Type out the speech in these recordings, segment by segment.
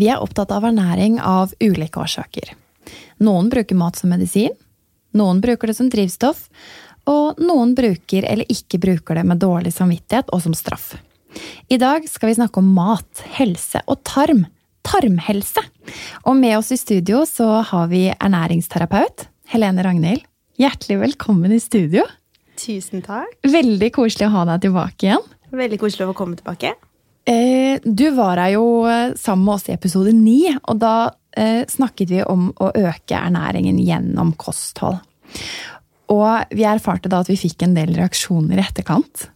Vi er opptatt av ernæring av ulike årsaker. Noen bruker mat som medisin, noen bruker det som drivstoff, og noen bruker eller ikke bruker det med dårlig samvittighet og som straff. I dag skal vi snakke om mat, helse og tarm. Tarmhelse! Og med oss i studio så har vi ernæringsterapeut Helene Ragnhild. Hjertelig velkommen i studio. Tusen takk. Veldig koselig å ha deg tilbake igjen. Veldig koselig å få komme tilbake. Eh, du var her jo eh, sammen med oss i episode ni, og da eh, snakket vi om å øke ernæringen gjennom kosthold. Og vi erfarte da at vi fikk en del reaksjoner i etterkant.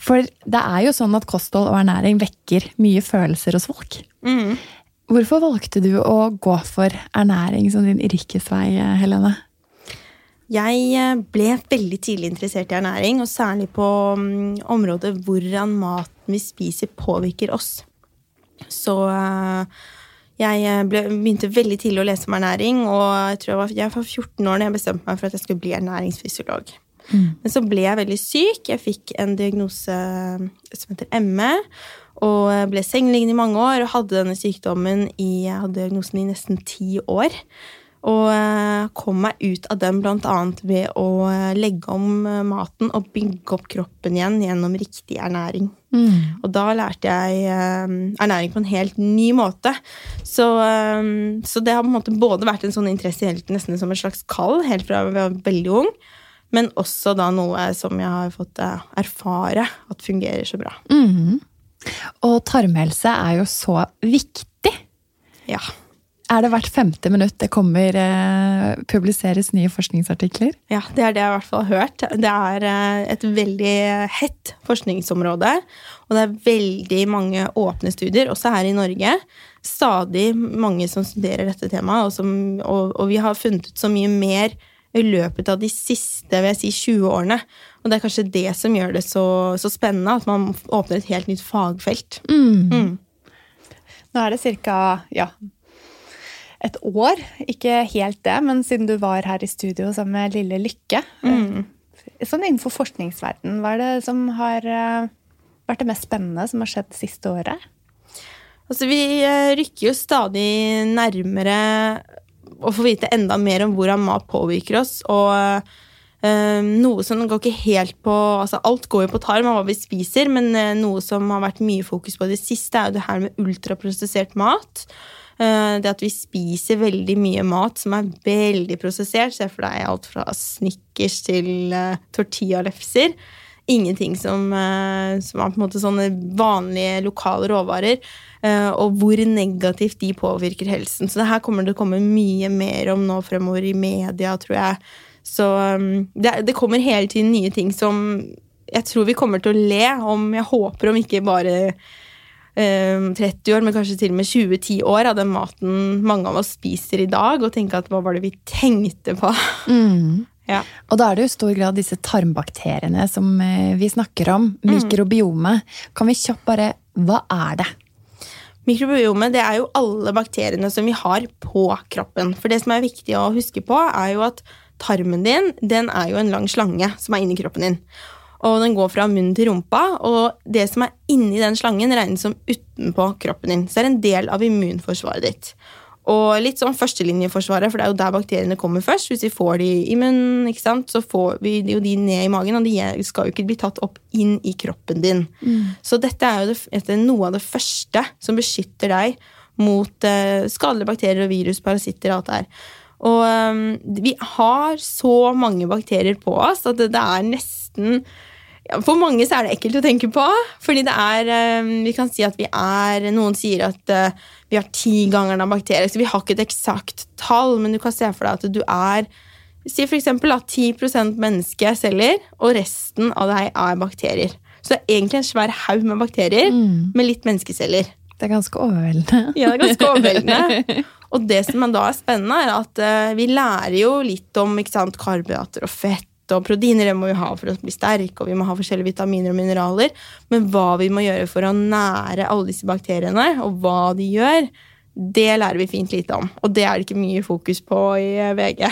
For det er jo sånn at kosthold og ernæring vekker mye følelser hos folk. Mm. Hvorfor valgte du å gå for ernæring som din yrkesvei, Helene? Jeg ble veldig tidlig interessert i ernæring, og særlig på um, området hvordan maten vi spiser, påvirker oss. Så uh, jeg eh, ble, begynte veldig tidlig å lese om ernæring, og jeg tror jeg var, jeg var 14 år da jeg bestemte meg for at jeg skulle bli ernæringsfysiolog. Mm. Men så ble jeg veldig syk. Jeg fikk en diagnose som heter ME. Og ble sengeliggende i mange år og hadde denne sykdommen i, jeg hadde diagnosen i nesten ti år. Og kom meg ut av den bl.a. ved å legge om maten og bygge opp kroppen igjen gjennom riktig ernæring. Mm. Og da lærte jeg ernæring på en helt ny måte. Så, så, det har på en måte både vært en sånn interesse helt nesten som et slags kall helt fra jeg var veldig ung, men også da noe som jeg har fått erfare at fungerer så bra. Mm. Og tarmhelse er jo så viktig. Ja. Er det hvert femte minutt det kommer eh, publiseres nye forskningsartikler? Ja, det er det jeg i hvert fall har hørt. Det er eh, et veldig hett forskningsområde. Og det er veldig mange åpne studier, også her i Norge. Stadig mange som studerer dette temaet, og, som, og, og vi har funnet ut så mye mer i løpet av de siste vil jeg si, 20 årene. Og det er kanskje det som gjør det så, så spennende, at man åpner et helt nytt fagfelt. Mm. Mm. Nå er det ca. Ja, et år. Ikke helt det, men siden du var her i studio sammen med Lille Lykke. Mm. Sånn innenfor forskningsverden, hva er det som har vært det mest spennende som har skjedd det siste året? Altså, vi rykker jo stadig nærmere å få vite enda mer om hvordan mat påvirker oss. Og noe som går ikke helt på altså Alt går jo på tarm og hva vi spiser, men noe som har vært mye fokus på i det siste, er jo det her med ultraprosessert mat. Uh, det at vi spiser veldig mye mat som er veldig prosessert. Se for deg alt fra Snickers til tortillalefser. Ingenting som, som er på en måte sånne vanlige lokale råvarer og hvor negativt de påvirker helsen. Så det her kommer det å komme mye mer om nå fremover i media, tror jeg. Så det, det, kommer hele tiden nye ting som jeg tror vi kommer til å le om. Jeg håper om ikke bare eh, 30 år, men kanskje til og med 20-10 år av den maten mange av oss spiser i dag, og tenke at hva var det vi tenkte på? Mm. Ja. Og da er det jo i stor grad disse tarmbakteriene som vi snakker om. Mikrobiomet. Kan vi kjapt bare Hva er det? Mikrobiomet det er jo alle bakteriene som vi har på kroppen. For det som er viktig å huske på, er jo at tarmen din den er jo en lang slange som er inni kroppen din. Og den går fra munnen til rumpa, og det som er inni den slangen, regnes som utenpå kroppen din. Så det er en del av immunforsvaret ditt. Og litt sånn førstelinjeforsvaret, for det er jo der bakteriene kommer først. Hvis vi får de i munnen, ikke sant, så får vi jo de ned i magen, og de skal jo ikke bli tatt opp inn i kroppen din. Mm. Så dette er jo det, dette er noe av det første som beskytter deg mot eh, skadelige bakterier og virus, parasitter og alt det her. Og um, vi har så mange bakterier på oss at det, det er nesten for mange så er det ekkelt å tenke på. Fordi det er Vi kan si at vi er Noen sier at vi har tigangeren av bakterier. Så vi har ikke et eksakt tall, men du kan se for deg at du er Si eksempel at 10% menneskeceller, og resten av deg er bakterier. Så det er egentlig en svær haug med bakterier Mm. med litt menneskeceller. Det er ganske overveldende. Ja, det er ganske overveldende. Og det som da er spennende, er at uh, vi lærer jo litt om sant, karbohydrater og fett. Og proteiner det må vi ha for å bli sterke, og vi må ha forskjellige vitaminer og mineraler. Men hva vi må gjøre for å nære alle disse bakteriene, og hva de gjør, det lærer vi fint lite om. Og det er det ikke mye fokus på i eh, VG.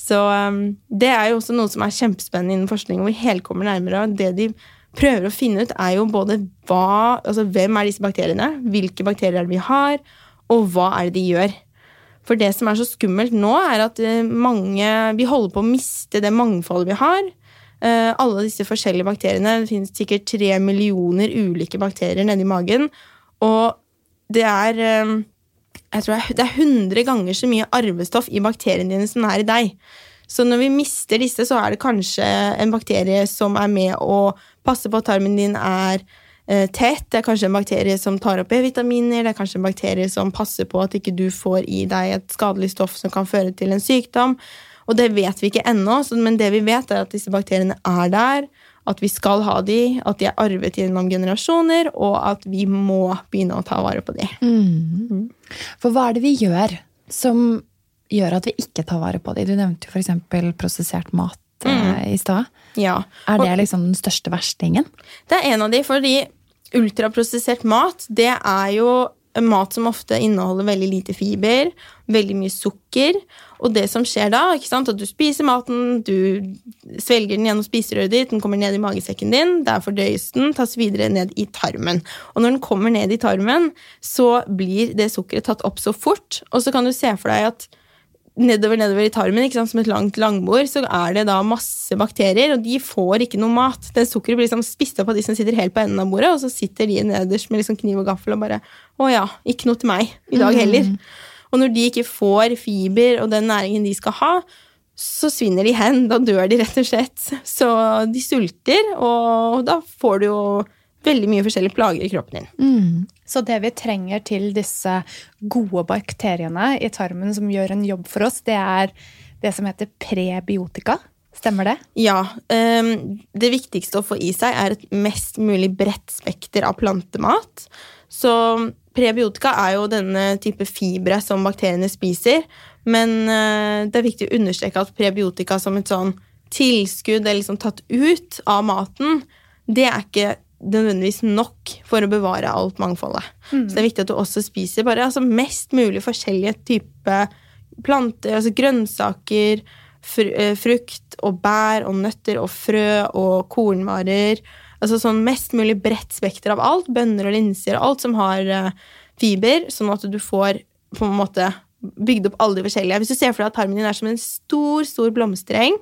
Så um, det er jo også noe som er kjempespennende innen forskning, og vi hele kommer nærmere. det de prøver å finne ut, er jo både hva, altså hvem er disse bakteriene, hvilke bakterier er det vi har, og hva er det de gjør? For det som er så skummelt nå, er at eh, mange Vi holder på å miste det mangfoldet vi har. Eh, alle disse forskjellige bakteriene. Det finnes sikkert tre millioner ulike bakterier nedi magen. Og det er eh, jeg tror det er 100 ganger så mye arvestoff i bakteriene dine som er i deg. Så når vi mister disse, så er det kanskje en bakterie som er med å passe på at tarmen din er tett. Det er kanskje en bakterie som tar opp B-vitaminer. Det er kanskje en bakterie som passer på at ikke du får i deg et skadelig stoff som kan føre til en sykdom. Og det vet vi ikke ennå, men det vi vet, er at disse bakteriene er der. At vi skal ha de, at de er arvet gjennom generasjoner, og at vi må begynne å ta vare på de. Mm. Mm. For hva er det vi gjør som gjør at vi ikke tar vare på de? Du nevnte jo f.eks. prosessert mat eh, mm. i stad. Ja. Er det liksom den største verstingen? Det er en av de, fordi ultraprosessert mat, det er jo mat som ofte inneholder veldig lite fiber, veldig mye sukker. Og det som skjer da, ikke sant, at du spiser maten, du svelger den gjennom spiserøret ditt, den kommer ned i magesekken din, der fordøyes den, tas videre ned i tarmen. Og når den kommer ned i tarmen, så blir det sukkeret tatt opp så fort, og så kan du se for deg at nedover nedover i tarmen ikke sant, som et langt langbord, så er det da masse bakterier, og de får ikke noe mat. Den sukkeret blir liksom spist opp av de som sitter helt på enden av bordet, og så sitter de nederst med liksom kniv og gaffel og bare Å ja, ikke noe til meg i dag heller. Mm. Og når de ikke får fiber og den næringen de skal ha, så svinner de hen. Da dør de, rett og slett. Så de sulter, og da får du jo veldig mye forskjellige plager i kroppen din. Mm. Så det vi trenger til disse gode bakteriene i tarmen som gjør en jobb for oss, det er det som heter prebiotika. Stemmer det? Ja. Um, det viktigste å få i seg er et mest mulig bredt spekter av plantemat. Så prebiotika er jo denne type fibre som bakteriene spiser. Men uh, det er viktig å understreke at prebiotika som et sånn tilskudd eller liksom tatt ut av maten, det er ikke nødvendigvis nok for å bevare alt mangfoldet. Mm. Så det er viktig at du også spiser bare altså, mest mulig forskjellige typer planter, altså grønnsaker, eh, frukt og bær og nøtter og frø og kornvarer. Altså sånn mest mulig bredt spekter av alt. Bønner og linser og alt som har uh, fiber, sånn at du får på en måte bygd opp alle de forskjellige. Hvis du ser for deg at tarmen din er som en stor, stor blomstereng,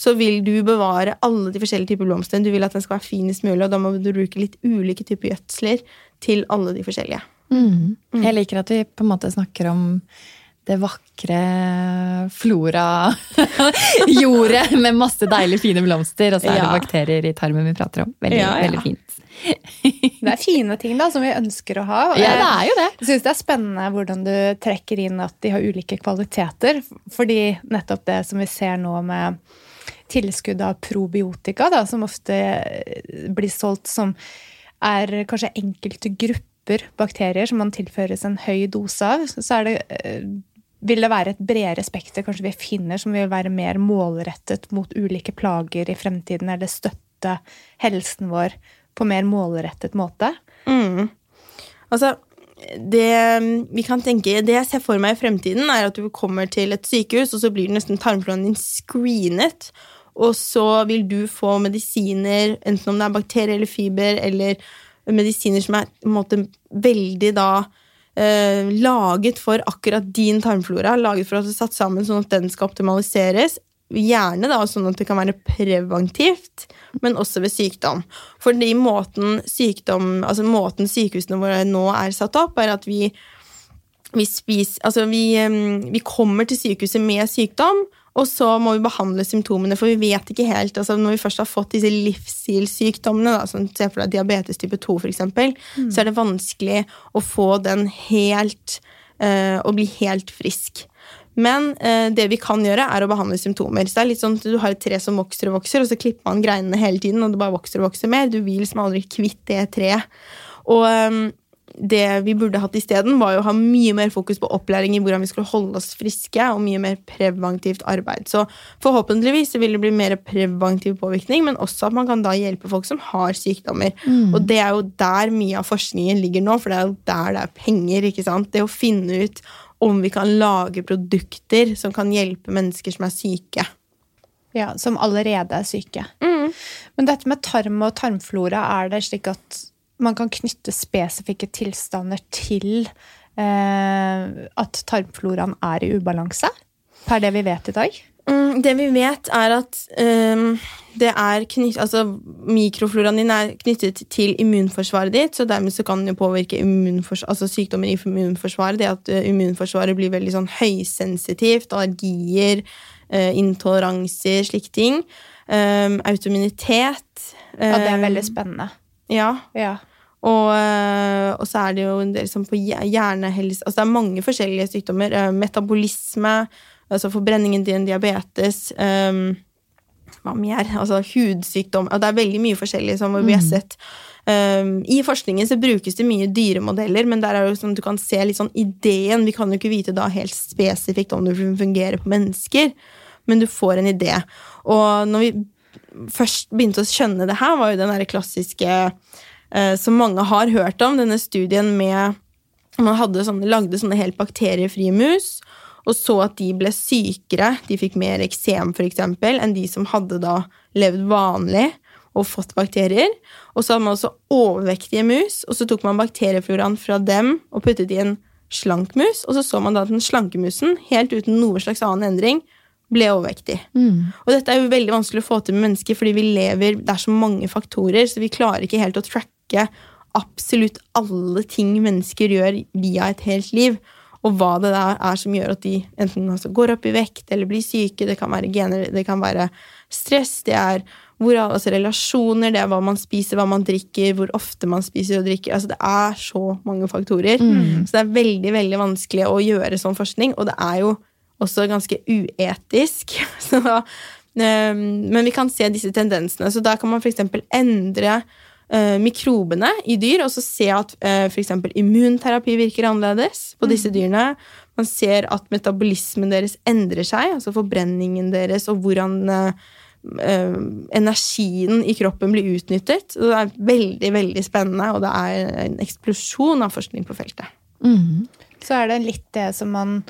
så vil du bevare alle de forskjellige typer blomster. Du vil at den skal være finest mulig, og da må du bruke litt ulike typer gjødsler til alle de forskjellige. Mm. Mm. Jeg liker at vi på en måte snakker om det vakre flora-jordet med masse deilige, fine blomster, og så er det bakterier i tarmen vi prater om. Veldig, ja, ja. veldig fint. det er fine ting da, som vi ønsker å ha. Ja, det er jo det. Jeg syns det er spennende hvordan du trekker inn at de har ulike kvaliteter. Fordi nettopp det som vi ser nå med tilskudd av probiotika, da, som ofte eh, blir solgt som er kanskje enkelte grupper bakterier som man tilføres en høy dose av, så det, eh, vil det være et bredere spekter kanskje vi finner som vil være mer målrettet mot ulike plager i fremtiden, eller støtte helsen vår på mer målrettet måte. Mm. Altså, det vi kan tenke, det jeg ser for meg i fremtiden, er at du kommer til et sykehus, og så blir nesten tarmfloraen din screenet. Og så vil du få medisiner, enten om det er bakterier eller fiber, eller medisiner som er måte veldig da eh, laget for akkurat din tarmflora. Laget for at det er satt sammen sånn at den skal optimaliseres. Gjerne da sånn at det kan være preventivt, men også ved sykdom. Fordi måten, sykdom, altså måten sykehusene våre nå er satt opp, er at vi, vi, spiser, altså vi, vi kommer til sykehuset med sykdom, og så må vi behandle symptomene, for vi vet ikke helt altså Når vi først har fått disse livsstilssykdommene, som se for deg diabetes type 2 f.eks., mm. så er det vanskelig å få den helt øh, Å bli helt frisk. Men øh, det vi kan gjøre, er å behandle symptomer. Så det er litt sånn at Du har et tre som vokser og vokser, og så klipper man greinene hele tiden, og det bare vokser og vokser mer. Du vil som aldri kvitt det treet. Og um, det vi burde hatt isteden, var jo å ha mye mer fokus på opplæring i hvordan vi skulle holde oss friske, og mye mer preventivt arbeid. Så forhåpentligvis vil det bli mer preventiv påvirkning, men også at man kan da hjelpe folk som har sykdommer. Mm. Og det er jo der mye av forskningen ligger nå, for det er jo der det er penger. ikke sant? Det å finne ut om vi kan lage produkter som kan hjelpe mennesker som er syke. Ja, Som allerede er syke. Mm. Men dette med tarm og tarmflora, er det slik at man kan knytte spesifikke tilstander til eh, at tarmfloraen er i ubalanse? Per det vi vet i dag? Mm, det vi vet, er at um, det er knytt, altså, mikrofloraen din er knyttet til immunforsvaret ditt, så dermed så kan jo påvirke altså, sykdommer i immunforsvaret. Det at uh, immunforsvaret blir veldig sånn høysensitivt, allergier, uh, intoleranser, slike ting. Um, autoimmunitet. Ja, det er um, veldig spennende. Ja, Ja. Og, øh, og så er det jo en del som på hjer- hjernehelse Altså det er mange forskjellige sykdommer. øh, metabolisme, altså forbrenningen din, diabetes um, Hva mer? Altså hudsykdom. Og det er veldig mye forskjellig som vi har sett. Um, I forskningen så brukes det mye dyremodeller, men der er det jo sånn du kan se litt sånn ideen. Vi kan jo ikke vite da helt spesifikt om det fungerer på mennesker, men du får en idé. Og når vi først begynte å skjønne det her, var jo den der klassiske eh, som mange har hørt om, denne studien med Man hadde sånne, lagde sånne helt bakteriefrie mus, og så at de ble sykere, de fikk mer eksem eksempel, enn de som hadde da levd vanlig og fått bakterier. Og så hadde man også overvektige mus, og så tok man bakteriefloraen fra dem og puttet i en slank mus, og så så man da at den slanke musen, helt uten noe slags annen endring, ble overvektig. Mm. Og dette er jo veldig vanskelig å få til med mennesker, fordi vi lever, det er så mange faktorer, så vi klarer ikke helt å tracke absolutt alle ting mennesker gjør via et helt liv. Og hva det der er som gjør at de enten altså går opp i vekt eller blir syke. Det kan være gener, det kan være stress, det er hvor, altså relasjoner, det er hva man spiser, hva man drikker, hvor ofte man spiser og drikker. Altså det er så mange faktorer. Så det er veldig, veldig vanskelig å gjøre sånn forskning, og det er jo også ganske uetisk. Så, um, men vi kan se disse tendensene. Så da kan man f.eks. endre eh, mikrobene i dyr, og så se at uh, f.eks. immunterapi virker annerledes på disse dyrene. Man ser at metabolismen deres endrer seg, altså forbrenningen deres, og hvordan eh, eh, energien i kroppen blir utnyttet. Det er veldig, veldig spennende, og det er en eksplosjon av forskning på feltet. Mm. Så er det litt det som man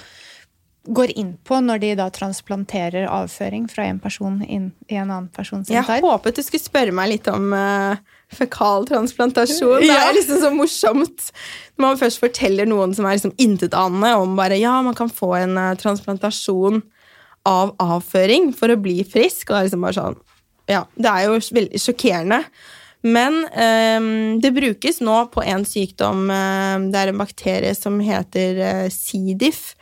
går inn på når de da transplanterer avføring fra en person inn i en annen person sin Jeg håpet du skulle spørre meg litt om uh, fekaltransplantasjon. Det er liksom så morsomt når man først forteller noen som er liksom intetanende om bare ja, man kan få en eh, transplantasjon av avføring for å bli frisk. Og det er liksom bare sånn Ja, det er jo veldig sjokkerende. Men um, det brukes nå på en sykdom eh, Det er en bakterie som heter eh, C. diff.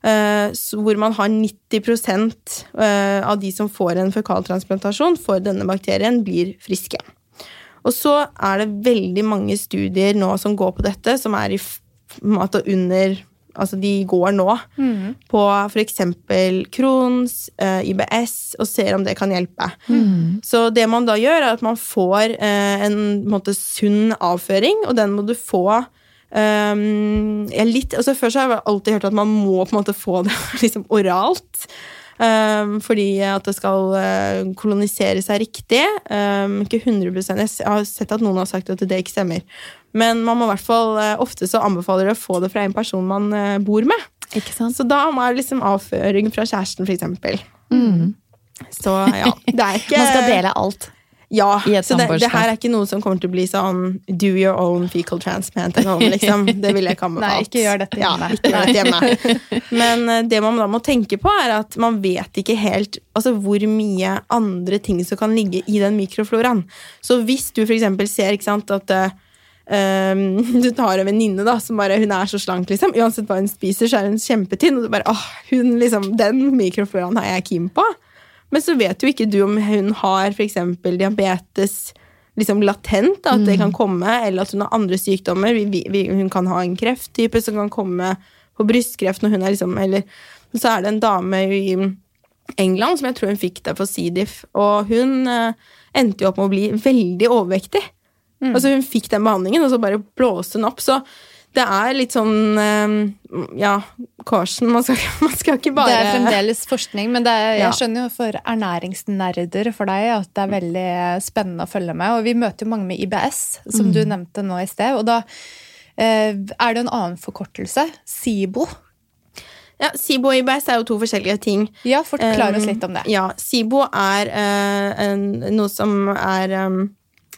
eh, hvor man har 90 uh, av de som får en fekaltransplantasjon for denne bakterien, blir friske. Og så er det veldig mange studier nå som går på dette, som er i måte under Altså, de går nå Mm. på f.eks. Crohns, eh, IBS, og ser om det kan hjelpe. Mm. Så det man da gjør, er at man får eh, en, en måte, sunn avføring, og den må du få um, litt, altså Før så har jeg alltid hørt at man må på en måte få det liksom oralt. Um, fordi at det skal uh, kolonisere seg riktig. Um, ikke 100 Jeg har sett at noen har sagt at det ikke stemmer. Men man må i hvert fall, uh, ofte så anbefaler det å få det fra en person man uh, bor med. Ikke sant? Så da må det liksom avføring fra kjæresten, eksempel. Mm. Så ja, det er ikke Man skal dele alt. Ja, så det, det her er ikke noe som kommer til å bli sånn do your own fecal transplant. eller Liksom. Det vil jeg ikke anbefalt. Nei, ikke gjør dette hjemme. Ja, ikke gjør dette hjemme. Men eh, det man da må tenke på, er at man vet ikke helt altså, hvor mye andre ting som kan ligge i den mikrofloraen. Så hvis du eksempel ser sant, at um, du tar en venninne da, som bare hun er så slank, liksom. Uansett hva hun spiser, så er hun kjempetynn. Og du bare, åh, hun liksom, Den mikrofloraen er jeg keen på. Men så vet jo ikke du om hun har eksempel diabetes liksom latent, da, at det kan komme, eller at hun har andre sykdommer. Vi, vi, hun kan ha en krefttype som kan komme på brystkreft når hun er liksom Eller så er det en dame i England som jeg tror hun fikk det for C. diff, og hun eh, endte jo opp med å bli veldig overvektig. Altså Hun fikk den behandlingen, og så bare blåste den opp. Så det er litt sånn eh, Ja, caution. Man skal, man skal ikke bare Det er fremdeles forskning, men det er, Ja. jeg skjønner jo for ernæringsnerder for deg at det er veldig spennende å følge med. Og vi møter jo mange med IBS, som du nevnte nå i sted. Og da eh, er det en annen forkortelse. SIBO. Ja, SIBO og IBS er jo to forskjellige ting. Ja, forklar oss Um, litt om det. Ja, SIBO er eh, en, noe som er um,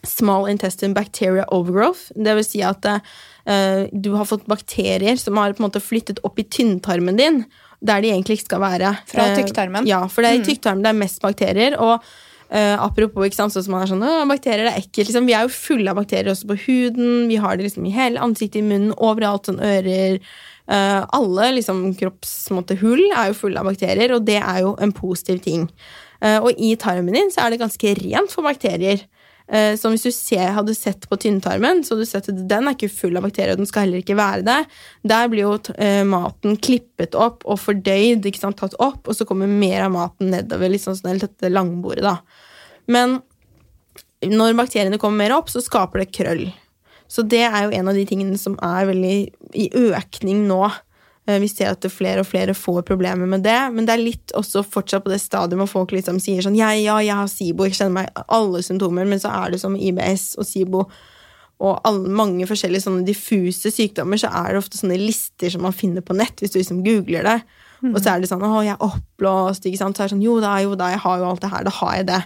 small intestine bacteria overgrowth. Det vil si at eh, du har fått bakterier som har på en måte flyttet opp i tynntarmen din, der de egentlig ikke skal være. Fra Eh, tykktarmen? Ja, for det er i tykktarmen det er mest bakterier. og Uh, apropos, ikke sant, sånn som man er sånn, «Åh, bakterier er ekkelt. Liksom, vi er jo fulle av bakterier også på huden. Vi har det liksom i hele ansiktet, i munnen, overalt, sånn ører. Uh, alle liksom, kroppshull er jo fulle av bakterier, og det er jo en positiv ting. Uh, og i tarmen din så er det ganske rent for bakterier. Eh, så hvis du ser, hadde sett på tynntarmen, så hadde du sett at den er ikke full av bakterier, og den skal heller ikke være Der Der blir jo eh, maten klippet opp og fordøyd, ikke sant, tatt opp, og så kommer mer av maten nedover, liksom sånn dette langbordet, da. Men når bakteriene kommer mer opp, så skaper det krøll. Så det er jo en av de tingene som er veldig i økning nå. Eh, Vi ser at flere og flere får problemer med det, men det er litt også fortsatt på det stadiet hvor folk liksom sier sånn ja, ja, jeg har SIBO, jeg kjenner meg alle symptomer, men så er det som IBS og SIBO og alle, mange forskjellige sånne diffuse sykdommer, så er det ofte sånne lister som man finner på nett, hvis du liksom googler det. Og så er det sånn 'Å, jeg er oppblåst', ikke sant. Så er det sånn 'Jo da, jo da, jeg har jo alt det her. Da har jeg det'.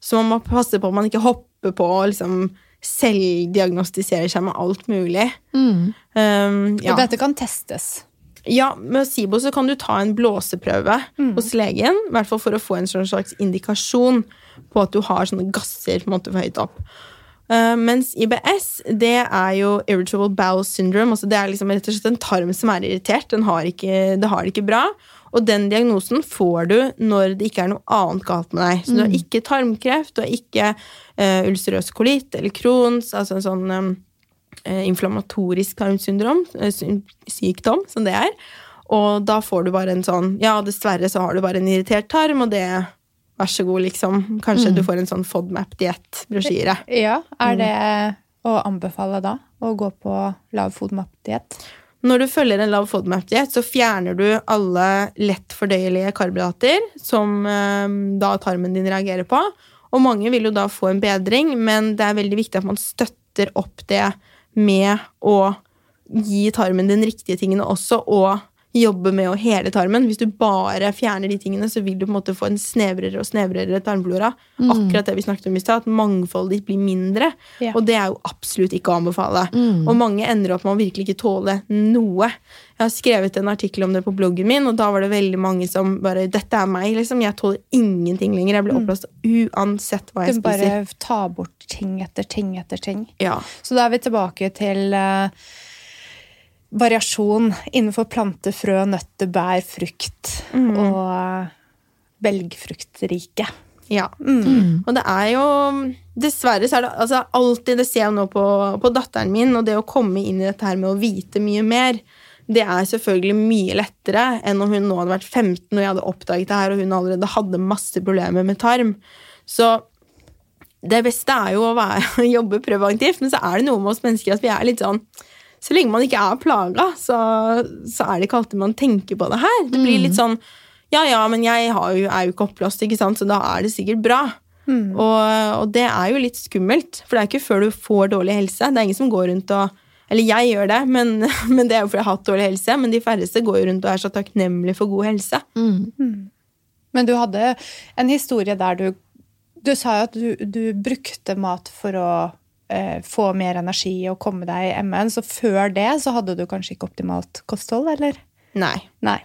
Så man må passe på at man ikke hopper på og liksom selvdiagnostiserer seg med alt mulig. Mm. Um, ja. Og dette kan testes. Ja, med SIBO så kan du ta en blåseprøve hos legen, i hvert fall for å få en sånn slags indikasjon på at du har sånne gasser på en måte for høyt opp. Uh, mens IBS, det er jo irritable bowel syndrome. altså Det er liksom rett og slett en tarm som er irritert. Den har ikke, det har det ikke bra. Og den diagnosen får du når det ikke er noe annet galt med deg. Så du har ikke tarmkreft, du har ikke uh, ulcerøs kolitt eller Crohns, altså en sånn eh, inflammatorisk tarmsyndrom, eh, sykdom, som det er. Og da får du bare en sånn Ja, dessverre så har du bare en irritert tarm, og det Vær så god, liksom. Kanskje du får en sånn FODMAP-diett-brosjyre. Ja, Er det å anbefale da å gå på lav FODMAP-diett? Når du følger en lav FODMAP-diett, så fjerner du alle lett fordøyelige karbohydrater som eh, da tarmen din reagerer på. Og mange vil jo da få en bedring, men det er veldig viktig at man støtter opp det med å gi tarmen den riktige tingene også, og jobbe med å hele tarmen. Hvis du bare fjerner de tingene, så vil du på en måte få en snevrere og snevrere tarmflora. Akkurat det vi snakket om i stad, at mangfoldet ditt blir mindre. Yeah. Og det er jo absolutt ikke å anbefale. Og mange ender opp med å virkelig ikke tåle noe. Jeg har skrevet en artikkel om det på bloggen min, og da var det veldig mange som bare 'Dette er meg, liksom. Jeg tåler ingenting lenger. Jeg blir oppblåst uansett hva jeg spiser. Du bare tar bort ting etter ting etter ting. Ja. Så da er vi tilbake til eh, variasjon innenfor plante, frø, nøtter, bær, frukt og belgfruktrike. belgfruktriket. Ja. Og det er jo Dessverre så er det altså, alltid Det ser jeg nå på, på datteren min, og det å komme inn i dette her med å vite mye mer, det er selvfølgelig mye lettere enn om hun nå hadde vært 15 og jeg hadde oppdaget det her, og hun allerede hadde masse problemer med tarm. Så det beste er jo å være, jobbe preventivt, men så er det noe med oss mennesker at vi er litt sånn Så lenge man ikke er plaga, så, så er det ikke alltid man tenker på det her. Det blir litt sånn Ja, ja, men jeg har jo, er jo ikke oppblåst, ikke sant, så da er det sikkert bra. Og, og det er jo litt skummelt, for det er ikke før du får dårlig helse. Det er ingen som går rundt og Eller jeg gjør det, men, men det er jo fordi jeg har hatt dårlig helse. Men de færreste går rundt og er så takknemlige for god helse. Men du hadde en historie der du Du sa jo at du, du brukte mat for å eh, få mer energi og komme deg i MN, så før det så hadde du kanskje ikke optimalt kosthold, eller? Nei. Nei.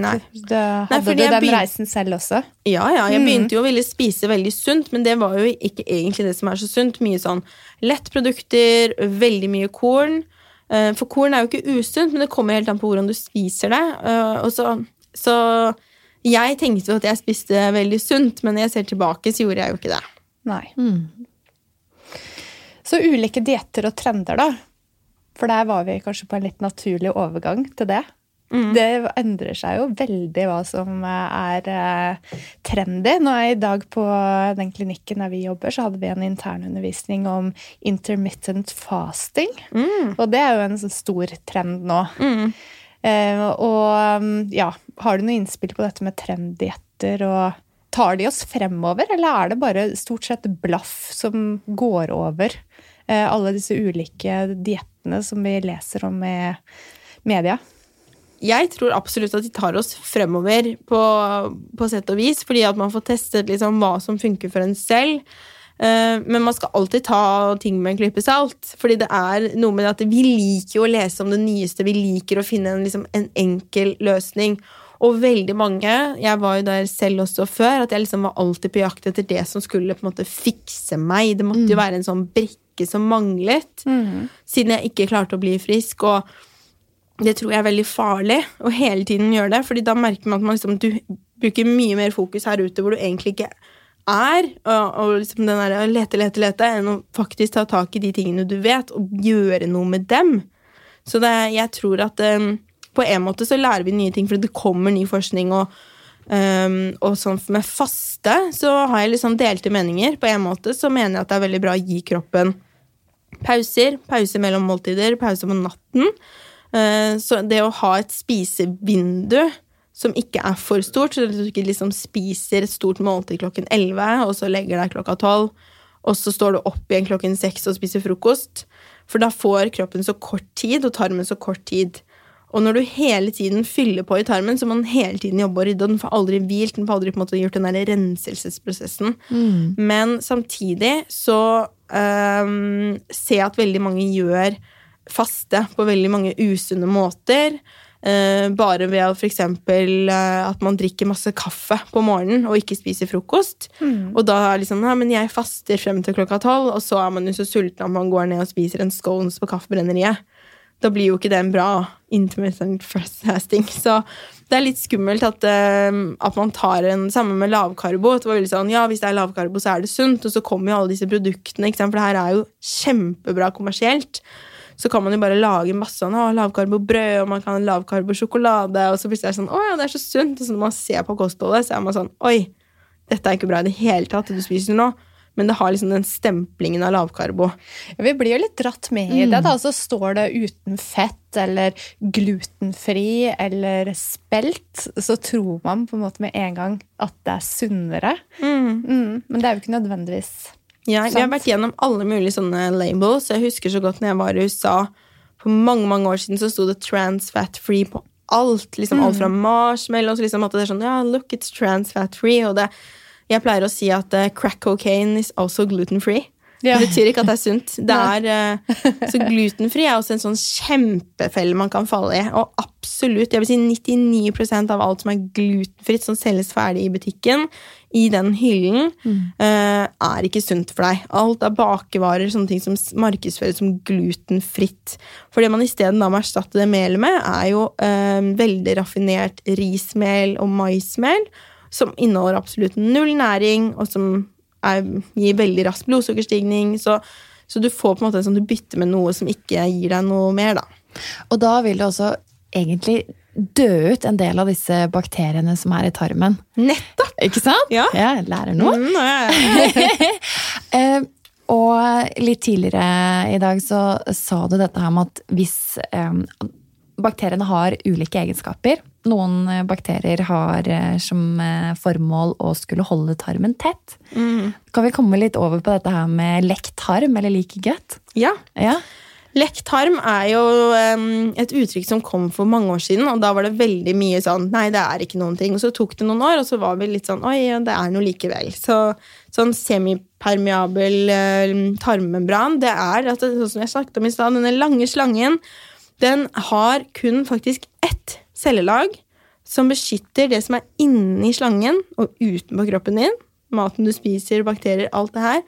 Nei. Da hadde fordi du den reisen selv også? Ja, ja, jeg begynte jo å ville spise veldig sunt, men det var jo ikke egentlig det som er så sunt. Mye sånn lettprodukter, veldig mye korn. Eh, For korn er jo ikke usunt, men det kommer helt an på hvordan du spiser det. Eh, Og så, så jeg tenkte jo at jeg spiste veldig sunt, men når jeg ser tilbake, så gjorde jeg jo ikke det. Nei. Så ulike dietter og trender, da. For der var vi kanskje på en litt naturlig overgang til det. Det endrer seg jo veldig hva som er eh, trendy. Nå er I dag på den klinikken der vi jobber, så hadde vi en internundervisning om intermittent fasting. Og det er jo en sånn stor trend nå. Eh, og mm, ja, har du noe innspill på dette med trenddietter? og Tar de oss fremover, eller er det bare stort sett blaff som går over? Eh, alle disse ulike diettene som vi leser om i media. Jeg tror absolutt at de tar oss fremover på, på sett og vis, fordi at man får testet liksom hva som funker for en selv. Eh, Men man skal alltid ta ting med en klype salt. Fordi det er noe med at vi liker jo å lese om det nyeste. Vi liker å finne en, liksom, en enkel løsning. Og veldig mange Jeg var jo der selv også før. At jeg liksom var alltid på jakt etter det som skulle på en måte fikse meg. Det måtte jo være en sånn brikke som manglet. Siden jeg ikke klarte å bli frisk. Og det tror jeg er veldig farlig å hele tiden gjøre det. fordi da merker man at man liksom, du bruker mye mer fokus her ute hvor du egentlig ikke er. Og, og liksom den der, lete, lete, lete, enn å faktisk ta tak i de tingene du vet, og gjøre noe med dem. Så det, jeg tror at um, på en måte så lærer vi nye ting, fordi det kommer ny forskning. og um, og sånn med faste så har jeg liksom delte meninger. På en måte så mener jeg at det er veldig bra å gi kroppen pauser. Pause mellom måltider, pause på natten. Uh, Så det å ha et spisevindu som ikke er for stort, så du ikke liksom spiser et stort måltid klokken 11, og så legger deg klokka 12, og så står du opp igjen klokken 6 og spiser frokost. For da får kroppen så kort tid, og tarmen så kort tid. Og når du hele tiden fyller på i tarmen, så må den hele tiden jobbe og rydde, og den får aldri hvilt, den får aldri på en måte gjort den der renselsesprosessen. Men samtidig så um, ser jeg at veldig mange gjør faste på veldig mange usunne måter. Uh, bare ved f.eks. eksempel eh, at man drikker masse kaffe på morgenen og ikke spiser frokost. Og da er liksom, ja, men jeg faster frem til klokka tolv, og så er man jo så sulten at man går ned og spiser en scones på kaffebrenneriet. Da blir jo ikke det en bra intermittent fasting. Så det er litt skummelt at, eh, at man tar en Samme med lavkarbo. det var veldig sånn, ja, Hvis det er lavkarbo, så er det sunt. Og så kommer jo alle disse produktene, for det her er jo kjempebra kommersielt så kan man jo bare lage masse sånn, lavkarbobrød, og man kan lavkarbosjokolade, og så plutselig er det sånn, å ja, det er så sunt. Og så når man ser på kostholdet, så er man sånn, oi, dette er ikke bra i det hele tatt, det du spiser nå. Men det har liksom den stemplingen av lavkarbo. Vi blir jo litt dratt med i det. da, Så står det uten fett eller glutenfri eller spelt, så tror man på en måte med en gang at det er sunnere. Mm, men det er jo ikke nødvendigvis Ja, vi har vært gjennom alle mulige sånne labels. Jeg husker så godt når jeg var i USA for mange mange år siden, så sto det trans fat free på alt. liksom Alt fra marshmallows liksom at det er sånn, ja, look, it's trans fat free. Og det, jeg pleier å si at eh, crack cocaine is also gluten free. Ja. Det betyr ikke at det er sunt. Det er, eh, så glutenfri er også en sånn kjempefelle man kan falle i. Og absolutt, jeg vil si 99% av alt som er glutenfritt, som selges ferdig i butikken, i den hyllen, eh, er ikke sunt for deg. Alt er bakevarer, sånne ting som markedsføres som glutenfritt. For det man isteden må erstatte det melet med, er jo eh, veldig raffinert rismel og maismel, som inneholder absolutt null næring, og som er, gir veldig rask blodsukkerstigning. Så, så du får på en måte sånn, du bytter med noe som ikke gir deg noe mer, da. Og da vil det også egentlig dø ut en del av disse bakteriene som er i tarmen. Nettopp! Ikke sant? Ja. Jeg lærer noe. Mm, ja, ja. Eh, og litt tidligere i dag så sa du dette her med at hvis eh, bakteriene har ulike egenskaper Noen eh, bakterier har eh, som eh, formål å skulle holde tarmen tett. Kan vi komme litt over på dette her med lekt tarm eller like gut? ja. Ja. Lekt tarm er jo et uttrykk som kom for mange år siden, og da var det veldig mye sånn Nei, det er ikke noen ting. Og så tok det noen år, og så var vi litt sånn Oi, det er noe likevel. Så sånn semipermeabel tarmmembran, det er at det, sånn som jeg snakket om i stad, denne lange slangen, den har kun faktisk ett cellelag som beskytter det som er inni slangen og utenpå kroppen din. Maten du spiser, bakterier, alt det her.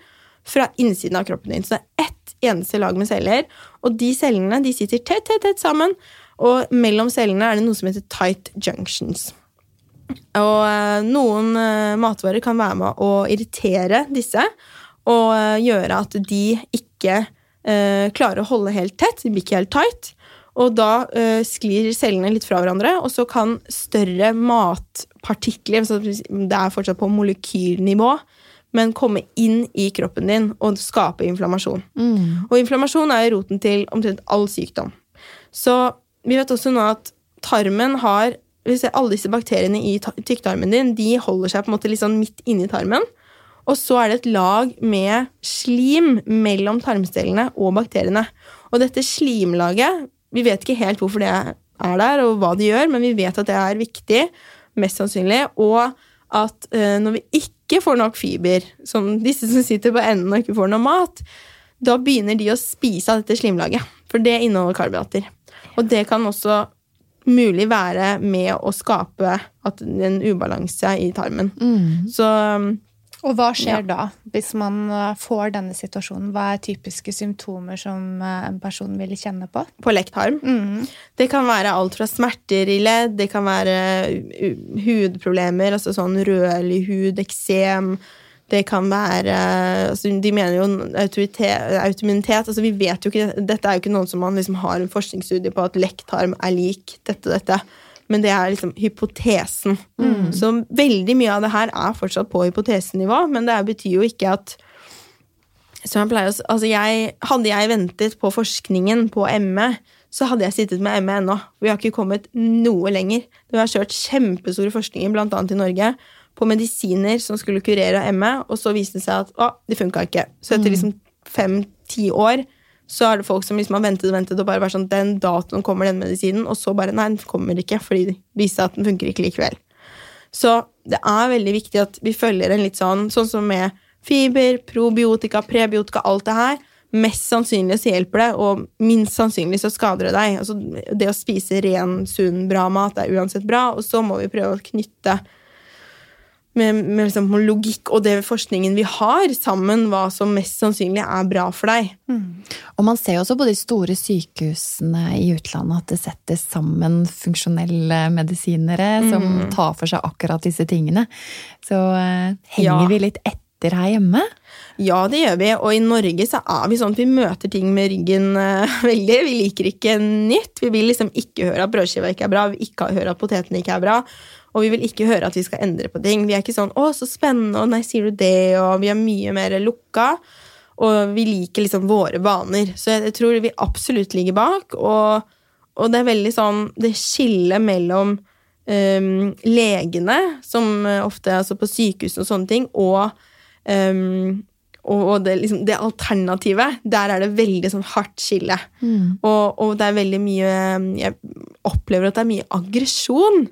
Fra innsiden av kroppen din. Så det er ett eneste lag med celler. Og de cellene de sitter tett, tett, tett sammen. Og mellom cellene er det noe som heter tight junctions. Og eh, noen eh, matvarer kan være med å irritere disse og eh, gjøre at de ikke klarer å holde helt tett. De blir ikke helt tight. Og da uh, sklir cellene litt fra hverandre, og så kan større matpartikler så Det er fortsatt på molekylnivå, men komme inn i kroppen din og skape inflammasjon. Og inflammasjon er roten til omtrent all sykdom. Så vi vet også nå at tarmen har Alle disse bakteriene i ta- tykktarmen din de holder seg på en måte litt sånn midt inni tarmen. Og så er det et lag med slim mellom tarmcellene og bakteriene. Og dette slimlaget Vi vet ikke helt hvorfor det er der, og hva det gjør, men vi vet at det er viktig, mest sannsynlig, og at eh, når vi ikke får nok fiber, som disse som sitter på enden og ikke får noe mat, da begynner de å spise av dette slimlaget, for det inneholder karbohydrater. Og det kan også mulig være med å skape at en ubalanse i tarmen. Så um, Og hva skjer da, hvis man eh, får denne situasjonen? Hva er typiske symptomer som eh, en person vil kjenne på? på lektarm? Mm. Det kan være alt fra smerter i ledd, det kan være hudproblemer, altså sånn rødlig hud, eksem. Det kan være altså De mener jo autoimmunitet. Altså vi vet jo ikke, Dette er jo ikke noen som man liksom har en forskningsstudie på at lektarm er lik dette og dette. Men det er liksom hypotesen. Så veldig mye av det her er fortsatt på hypotesenivå, men det betyr jo ikke at jeg pleier altså jeg, Hadde jeg ventet på forskningen på ME, så hadde jeg sittet med ME ennå. Vi har ikke kommet noe lenger. Vi har kjørt kjempestore forskninger, annet i Norge, på medisiner som skulle kurere ME, og så viste det seg at å, det funka ikke. Så etter liksom fem-ti år så er det folk som liksom har ventet og ventet og bare vært sånn Den datoen kommer den medisinen, og så bare Nei, den kommer ikke, fordi det viste seg at den funker ikke likevel. Så det er veldig viktig at vi følger en litt sånn Sånn som med fiber, probiotika, prebiotika, alt det her. Mest sannsynlig så hjelper det, og minst sannsynlig så skader det deg. Altså, det å spise ren, sunn, bra mat er uansett bra, og så må vi prøve å knytte med, med liksom logikk og det forskningen vi har, sammen hva som mest sannsynlig er bra for deg. Og man ser jo også på de store sykehusene i utlandet at det settes sammen funksjonelle medisinere som Mm. tar for seg akkurat disse tingene. Så eh, henger Ja. vi litt etter her hjemme? Ja, det gjør vi, og i Norge så er vi sånn at vi møter ting med ryggen uh, veldig. Vi liker ikke nytt. Vi vil liksom ikke høre at brødskiva ikke er bra, vi vil ikke høre at potetene ikke er bra. Og vi vil ikke høre at vi skal endre på ting. Vi er ikke sånn 'Å, så spennende', og 'nei, sier du det', og vi er mye mer lukka. Og vi liker liksom våre vaner. Så jeg, jeg tror vi absolutt ligger bak. Og, og det er veldig sånn Det skillet mellom um, legene, som eh, ofte er altså på sykehus og sånne ting, og ehm, og det, liksom, det alternativet, der er det veldig sånn hardt skille. Og, og det er veldig mye Jeg opplever at det er mye aggresjon.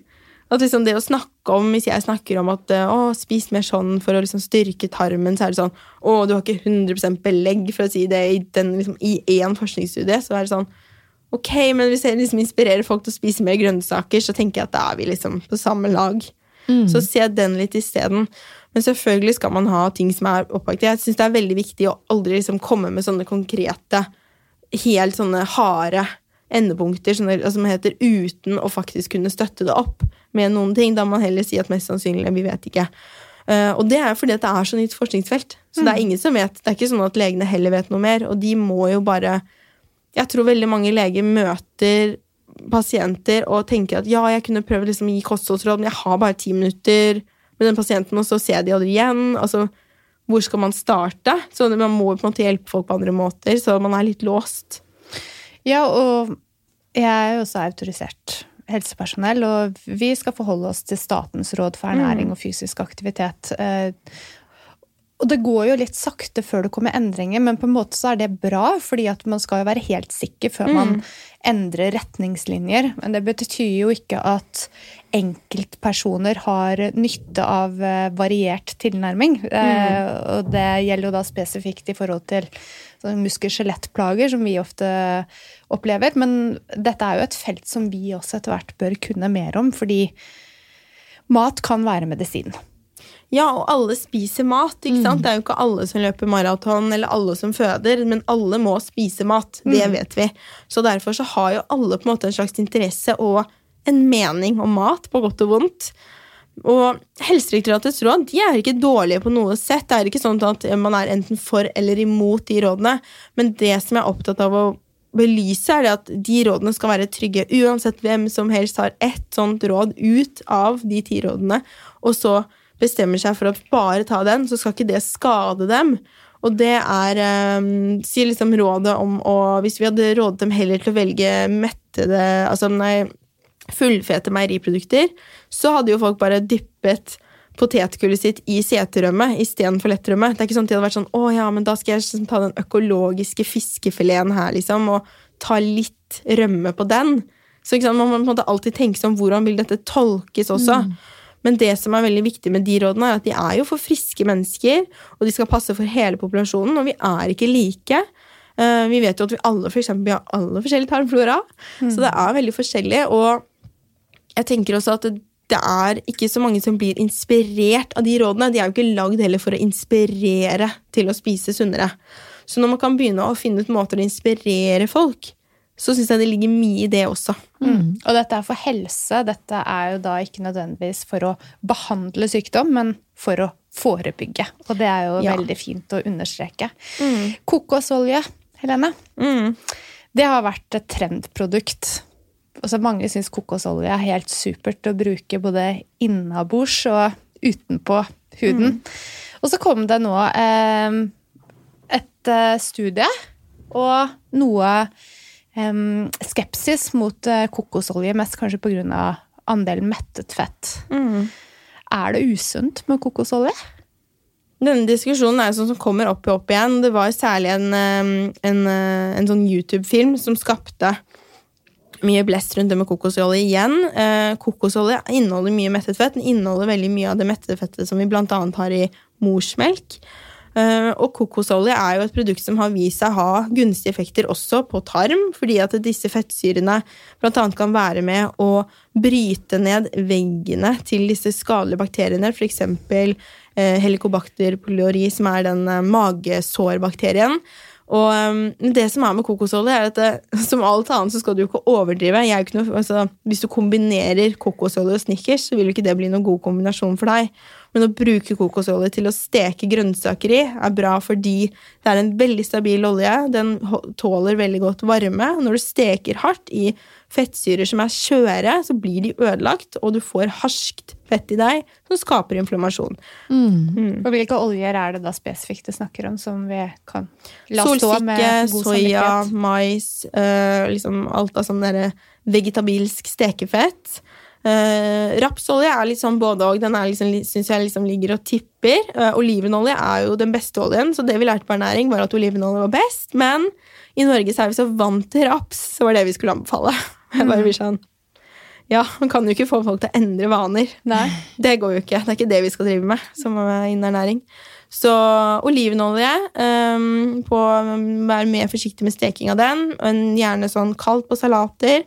At liksom det å snakke om, Hvis jeg snakker om at eh, å, spis mer sånn for å liksom styrke tarmen, så er det sånn å, du har ikke 100% belegg for å si det i, den, liksom, i én forskningsstudie. Så er det sånn Ok, men hvis jeg liksom inspirerer folk til å spise mer grønnsaker, så tenker jeg at da er vi liksom på samme lag. Så se den litt isteden. Men selvfølgelig skal man ha ting som er opplagte. Jeg syns det er veldig viktig å aldri liksom komme med sånne konkrete, helt sånne harde endepunkter altså, som heter uten å faktisk kunne støtte det opp med noen ting. Da må man heller si at mest sannsynlig, vi vet ikke. Eh, og det er fordi at det er så nytt forskningsfelt. Så det er ingen som vet. Det er ikke sånn at legene heller vet noe mer, og de må jo bare Jeg tror veldig mange leger møter pasienter og tenker at ja, jeg kunne prøvd liksom å gi kostholdsråd, men jeg har bare ti minutter med den pasienten, og så ser de aldri igjen. Altså, hvor skal man starte? Så Man må på en måte hjelpe folk på andre måter, så man er litt låst. Ja, og jeg er jo også autorisert helsepersonell, og vi skal forholde oss til Statens råd for ernæring og fysisk aktivitet. Eh, Og det går jo litt sakte før det kommer endringer, men på en måte så er det bra, fordi at man skal jo være helt sikker før man endrer retningslinjer. Men det betyr jo ikke at enkeltpersoner har nytte av eh, variert tilnærming. Eh, Og det gjelder jo da spesifikt i forhold til muskel-skjelettplager, som vi ofte opplever. Men dette er jo et felt som vi også etter hvert bør kunne mer om, fordi mat kan være medisin. Ja, og alle spiser mat. ikke sant? Det er jo ikke alle som løper maraton, eller alle som føder, men alle må spise mat. Det vet vi. Så derfor så har jo alle på en måte en slags interesse og en mening om mat, på godt og vondt. Og Helsedirektoratets råd de er ikke dårlige på noe sett. Det er ikke sånn at man er enten for eller imot de rådene. Men det som jeg er opptatt av å belyse, er at de rådene skal være trygge. Uansett hvem som helst har ett sånt råd ut av de ti rådene, og så bestemmer seg for å bare ta den, så skal ikke det skade dem. Og det er um, sier liksom rådet om å Hvis vi hadde rådet dem heller til å velge mettede Altså, nei, fullfete meieriprodukter, så hadde jo folk bare dyppet potetgullet sitt i seterømme istedenfor lettrømme. Det er ikke sånn at de hadde vært sånn å ja, men da skal jeg liksom ta den økologiske fiskefileten her, liksom, og ta litt rømme på den. Så ikke sant, man må på en måte alltid tenke om hvordan vil dette tolkes også. Mm. Men det som er veldig viktig med de rådene, er at de er jo for friske mennesker, og de skal passe for hele populasjonen, og vi er ikke like. Uh, vi vet jo at vi alle for eksempel, vi har alle forskjellige tarmflora, mm. så det er veldig forskjellig. Og jeg tenker også at det, er ikke så mange som blir inspirert av de rådene. De er jo ikke lagd heller for å inspirere til å spise sunnere. Så når man kan begynne å finne ut måter å inspirere folk, så syns jeg det ligger mye i det også. Mm. Og dette er for helse. Dette er jo da ikke nødvendigvis for å behandle sykdom, men for å forebygge. Og det er jo ja. veldig fint å understreke. Mm. Kokosolje, Helene, mm. det har vært et trendprodukt. Altså, mange syns kokosolje er helt supert å bruke både innabords og utenpå huden. Mm. Og så kom det nå eh, et eh, studie og noe eh, skepsis mot uh, kokosolje, mest kanskje pga. andelen mettet fett. Mm. Er det usunt med kokosolje? Denne diskusjonen er sånn som kommer opp og opp igjen. Det var særlig en, en, en sånn YouTube-film som skapte mye blest rundt det med kokosolje igjen. Eh, kokosolje inneholder mye mettet fett. Den inneholder veldig mye av det mettede fettet som vi bl.a. har i morsmelk. Eh, og kokosolje er jo et produkt som har vist seg å ha gunstige effekter også på tarm, fordi at disse fettsyrene bl.a. kan være med å bryte ned veggene til disse skadelige bakteriene, f.eks. Eh, helicobacter pylori, som er den eh, magesårbakterien. Og um, det som er med kokosolje, er at det, som alt annet så skal du jo ikke overdrive. Ikke noe, altså, hvis du kombinerer kokosolje og Snickers, så vil jo ikke det bli noen god kombinasjon for deg. Men å bruke kokosolje til å steke grønnsaker i er bra fordi det er en veldig stabil olje. Den tåler veldig godt varme. Når du steker hardt i fettsyrer som er skjøre, så blir de ødelagt, og du får harskt fett i deg som skaper inflammasjon. Mm. Mm. Og Hvilke oljer er det da spesifikt du snakker om som vi kan la stå med god soya, mais, øh, liksom alt av sånn vegetabilsk stekefett. Uh, rapsolje er litt sånn både og. Den liksom, syns jeg liksom ligger og tipper. Uh, olivenolje er jo den beste oljen, så det vi lærte på ernæring, var at olivenolje var best. Men i Norge så er vi så vant til raps, så var det vi skulle anbefale. Jeg bare blir sånn Ja, man kan jo ikke få folk til å endre vaner. Nei. Det går jo ikke. Det er ikke det vi skal drive med som innen ernæring. Så olivenolje um, på Vær mer forsiktig med steking av den. Gjerne sånn kaldt på salater.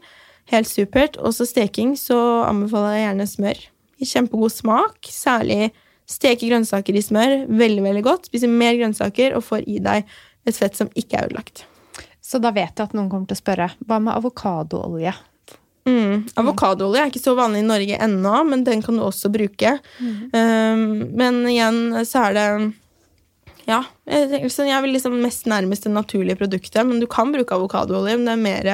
Helt supert. Og så steking, så anbefaler jeg gjerne smør. Kjempegod smak. Særlig steke grønnsaker i smør. Veldig, veldig godt. Spise mer grønnsaker og får i deg et fett som ikke er ødelagt. Så da vet jeg at noen kommer til å spørre hva med avokadoolje? Mm. Avokadoolje er ikke så vanlig i Norge ennå, men den kan du også bruke. Mm. Um, men igjen så er det Ja, jeg vil liksom mest nærmest det naturlige produktet. Men du kan bruke avokadoolje, men det er mer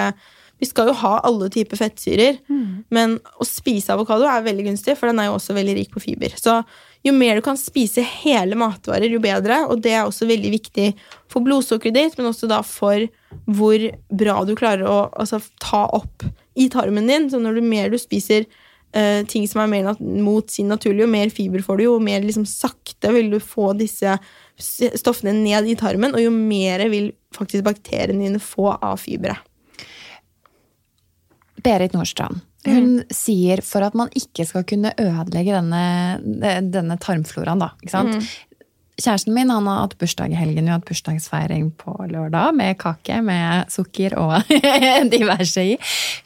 vi skal jo ha alle typer fettsyrer, mm. men å spise avokado er veldig gunstig, for den er jo også veldig rik på fiber. Så jo mer du kan spise hele matvarer, jo bedre. Og det er også veldig viktig for blodsukkeret ditt, men også da for hvor bra du klarer å altså, ta opp i tarmen din. Så når du mer du spiser uh, ting som er mer mot sin naturlige, jo mer fiber får du, jo mer liksom, sakte vil du få disse stoffene ned i tarmen, og jo mer vil faktisk bakteriene dine få av fiberet. Berit Nordstrand. Hun mm. sier for at man ikke skal kunne ødelegge denne, denne tarmfloraen, da. Ikke sant? Mm. Kjæresten min han har hatt bursdag i helgen. Vi har hatt bursdagsfeiring på lørdag med kake med sukker og diverse i.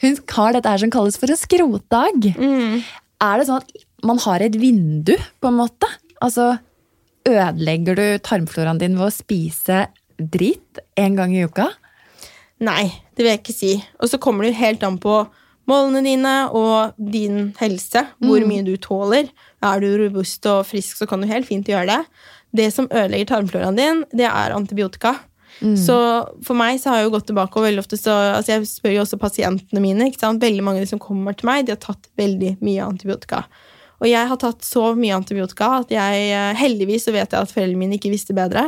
Hun har dette her som kalles for en skrotdag. Mm. Er det sånn at man har et vindu, på en måte? Altså, ødelegger du tarmfloraen din ved å spise dritt en gang i uka? Nei, det vil jeg ikke si. Og så kommer det helt an på målene dine og din helse. Hvor mm. mye du tåler. Er du robust og frisk, så kan du helt fint gjøre det. Det som ødelegger tarmfloraen din, det er antibiotika. Så for meg så har jeg jo gått tilbake, og veldig ofte så altså Jeg spør jo også pasientene mine. ikke sant? Veldig mange av de som kommer til meg, de har tatt veldig mye antibiotika. Og jeg har tatt så mye antibiotika at jeg eh, heldigvis så vet jeg at foreldrene mine ikke visste bedre.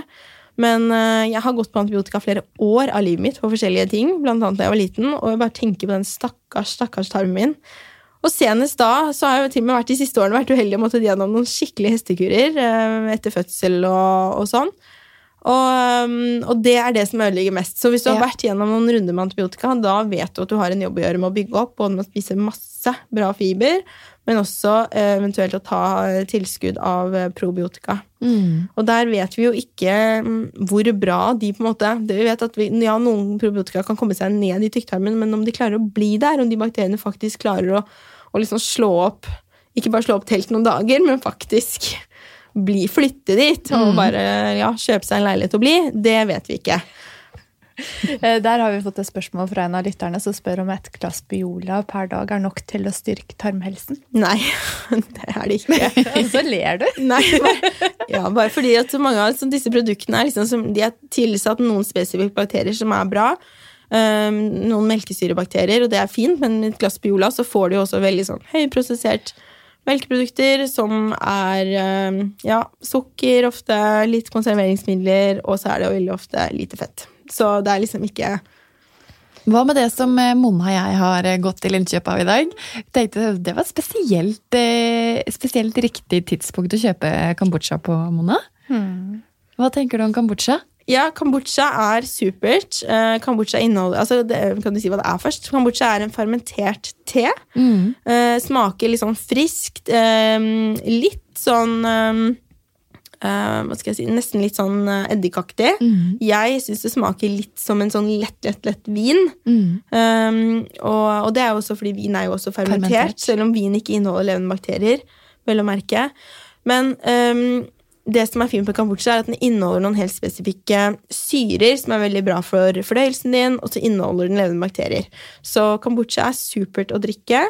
Men eh, jeg har gått på antibiotika flere år av livet mitt for forskjellige ting, blant annet da jeg var liten, og jeg bare tenker på den stakkars, stakkars tarmen min. Og senest da så har jeg til og med vært de siste årene vært uheldig og måttet gjennom noen skikkelige hestekurer eh, etter fødsel og, og sånn. Og, um, og det er det som ødelegger mest. Så hvis du har vært gjennom noen runder med antibiotika, da vet du at du har en jobb å gjøre med å bygge opp, både med å spise masse bra fiber, men også eh, eventuelt å ta eh, tilskudd av eh, probiotika. Mm. Og der vet vi jo ikke mm, hvor bra de på en måte det Vi vet at vi, ja, noen probiotika kan komme seg ned i tykktarmen, men om de klarer å bli der, om de bakteriene faktisk klarer å, å liksom slå opp Ikke bare slå opp telt noen dager, men faktisk bli, flytte dit og bare ja, kjøpe seg en leilighet og bli, det vet vi ikke. Eh, Der har vi fått et spørsmål fra en av lytterne som spør om et glass Biola per dag er nok til å styrke tarmhelsen. Nei, det er det ikke. Og så ler du. Nei, bare, ja, bare fordi at så mange av disse produktene er, liksom, de er tilsatt noen spesifikke bakterier som er bra. Um, noen melkesyrebakterier, og det er fint, men med et glass Biola så får du jo også veldig sånn høyprosessert melkeprodukter som er um, ja, sukker, ofte litt konserveringsmidler, og så er det veldig ofte lite fett. Så det er liksom ikke Hva med det som eh, Mona og jeg har eh, gått til innkjøp av i dag? Tenkte Det var spesielt, eh, spesielt riktig tidspunkt å kjøpe kambodsja på, Mona. Hva tenker du om kambodsja? Ja, kambodsja er supert. Kambodsja inneholder altså det, Kan du si hva det er først? Kambodsja er en fermentert te. Eh, smaker litt sånn friskt. Litt sånn Hva skal jeg si Nesten litt sånn eh, Mm. Jeg syns det smaker litt som en sånn lett, lett, lett vin. Um, og, og det er jo også fordi vin er jo også fermentert, Fermentert. selv om vin ikke inneholder levende bakterier. Vel å merke. Men um, det som er fint med kambodsja, er at den inneholder noen helt spesifikke syrer som er veldig bra for fordøyelsen din, og så inneholder den levende bakterier. Så kambodsja er supert å drikke.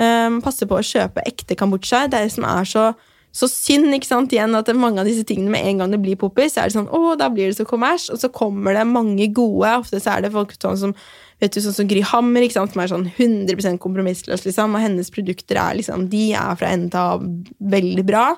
Um, passe på å kjøpe ekte kambodsja. Det er det som er så, så synd ikke sant, igjen at mange av disse tingene med en gang det blir poppis, så er det sånn, å, da blir det så kommers, og så kommer det mange gode. Ofte så er det folk sånn som vet du, sånn som Gry Hammer, ikke sant, som er sånn 100% kompromissløs, liksom, og hennes produkter er liksom, de er fra ende av veldig bra.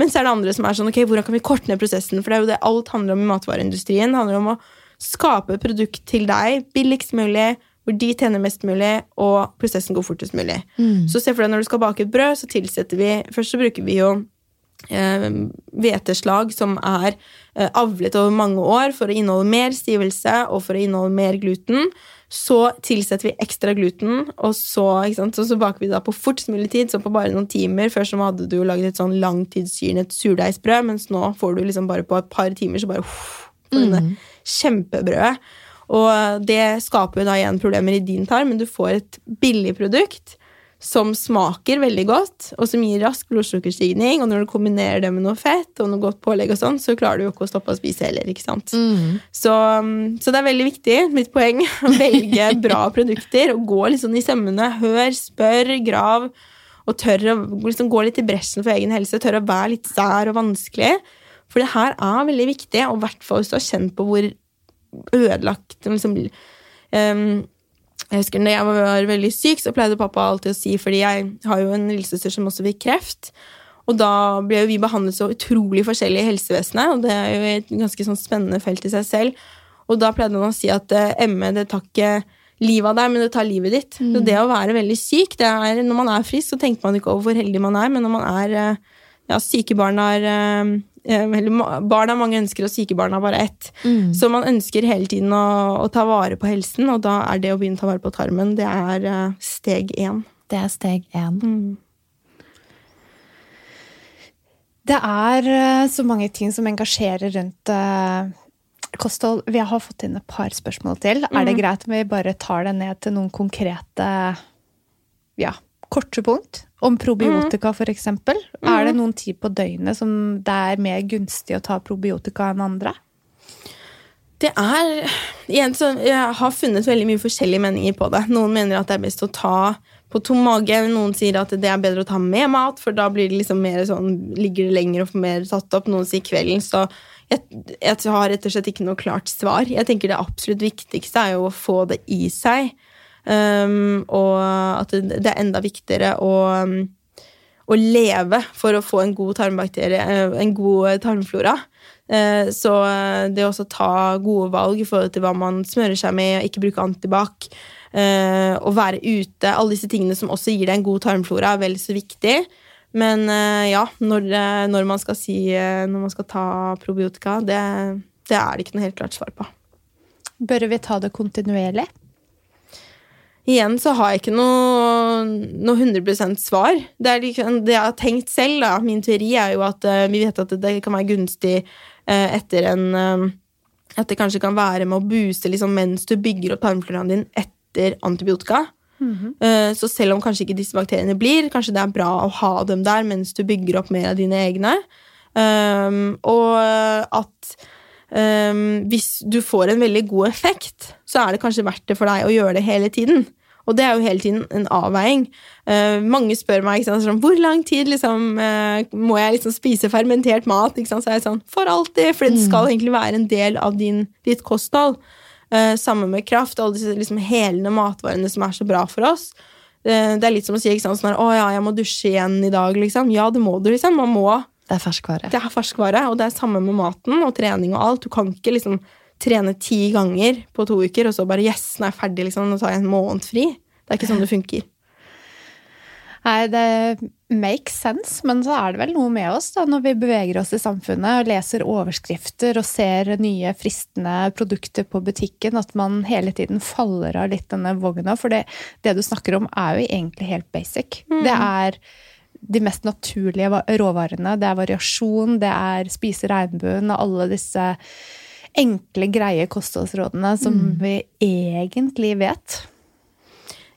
Men så er det andre som er sånn, ok, hvordan kan vi korte ned prosessen? For det er jo det alt handler om i matvareindustrien. Det handler om å skape produkt til deg billigst mulig, hvor de tjener mest mulig, og prosessen går fortest mulig. Så se for deg når du skal bake et brød, så tilsetter vi Først så bruker vi jo eh, som er eh, avlet over mange år for å inneholde mer stivelse og for å inneholde mer gluten. Så tilsetter vi ekstra gluten, og så, ikke så, så baker vi da på fortest mulig tid. Så på bare noen timer. Før så hadde du laget et sånn langtidssyrnet surdeigsbrød, mens nå får du liksom bare på et par timer så bare uff, du det kjempebrødet. Og det skaper jo da igjen problemer i din tarm, men du får et billig produkt som smaker veldig godt, og som gir rask blodsukkerstigning. Og når du kombinerer det med noe fett og noe godt pålegg, og sånn, så klarer du jo ikke å stoppe å spise heller. ikke sant? Så, um, så det er veldig viktig, mitt poeng, å velge bra produkter og gå sånn i sømmene. Hør, spør, grav, og tør å liksom gå litt i bresjen for egen helse. Tør å være litt sær og vanskelig. For det her er veldig viktig, og i hvert fall hvis du har kjent på hvor ødelagt liksom, um, jeg husker når jeg var veldig syk, så pleide pappa alltid å si, fordi jeg har jo en lillesøster som også fikk kreft, og da ble vi behandlet så utrolig forskjellig i helsevesenet, og det er jo et ganske sånn spennende felt i seg selv. Og da pleide han å si at eh, ME det tar ikke livet av deg, men det tar livet ditt. Så det å være veldig syk, det er, når man er frisk, så tenker man ikke over hvor heldig man er, men når man er eh, ja, syke barn har eh, Barn har mange ønsker, og syke barn har bare ett. Så man ønsker hele tiden å, å ta vare på helsen, og da er det å begynne å ta vare på tarmen det er eh, steg én. Det er steg én. Det er eh, så mange ting som engasjerer rundt kosthold. Vi har fått inn et par spørsmål til. Er det greit om vi bare tar det ned til noen konkrete ja, korte punkt? Om probiotika, for eksempel. Er det noen tid på døgnet som det er mer gunstig å ta probiotika enn andre? Det er igjen så Jeg har funnet veldig mye forskjellige meninger på det. Noen mener at det er best å ta på tom mage. Noen sier at det er bedre å ta med mat, for da blir det liksom mer sånn, ligger det lenger og får mer tatt opp. Noen sier kvelden. Så jeg, jeg har rett og slett ikke noe klart svar. Jeg tenker det absolutt viktigste er jo å få det i seg. Um, og at det, er enda viktigere å, å leve for å få en god eh, en god tarmflora. Uh, så det å ta gode valg i forhold til hva man smører seg med, ikke bruke antibac, uh, å være ute, alle disse tingene som også gir deg en god tarmflora, er vel så viktig. Men ja, når, når, man skal si Når man skal ta probiotika, det, det er det ikke noe helt klart svar på. Bør vi ta det kontinuerlig? Igjen så har jeg ikke noe, noe 100% svar. Det, liksom, det jeg har tenkt selv, da, min teori er jo at uh, vi vet at det kan være gunstig uh, etter en uh, At det kanskje kan være med å booste liksom, mens du bygger opp tarmfloraen din etter antibiotika. Mm -hmm. Så selv om kanskje ikke disse bakteriene blir, kanskje det er bra å ha dem der mens du bygger opp mer av dine egne. Um, og at um, hvis du får en veldig god effekt, så er det kanskje verdt det for deg å gjøre det hele tiden. Og det er jo hele tiden en avveiing. Uh, mange spør meg sant, sånn, hvor lang tid liksom, uh, må jeg liksom spise fermentert mat. Så er jeg sånn, For alltid! For det skal mm. egentlig være en del av din, ditt kosthold. Uh, sammen med kraft, alle disse liksom, helende matvarene som er så bra for oss. det er litt som å si ikke sant, sånn 'Å ja, jeg må dusje igjen i dag'. Liksom. Ja, det må du. liksom. Man må det er ferskvare. Det er ferskvare, og det er samme med maten og trening og alt. Du kan ikke liksom trene ti ganger på to uker, og så bare Yes, nå er jeg ferdig, liksom. Nå tar jeg en måned fri. Det er ikke sånn det funker. Nei, det makes sense, men så er det vel noe med oss da, når vi beveger oss i samfunnet og leser overskrifter og ser nye, fristende produkter på butikken, at man hele tiden faller av litt denne vogna. For det, det du snakker om, er jo egentlig helt basic. Mm. Det er de mest naturlige råvarene. Det er variasjon, det er spise regnbuen og alle disse enkle, greie kostholdsrådene som mm. vi egentlig vet.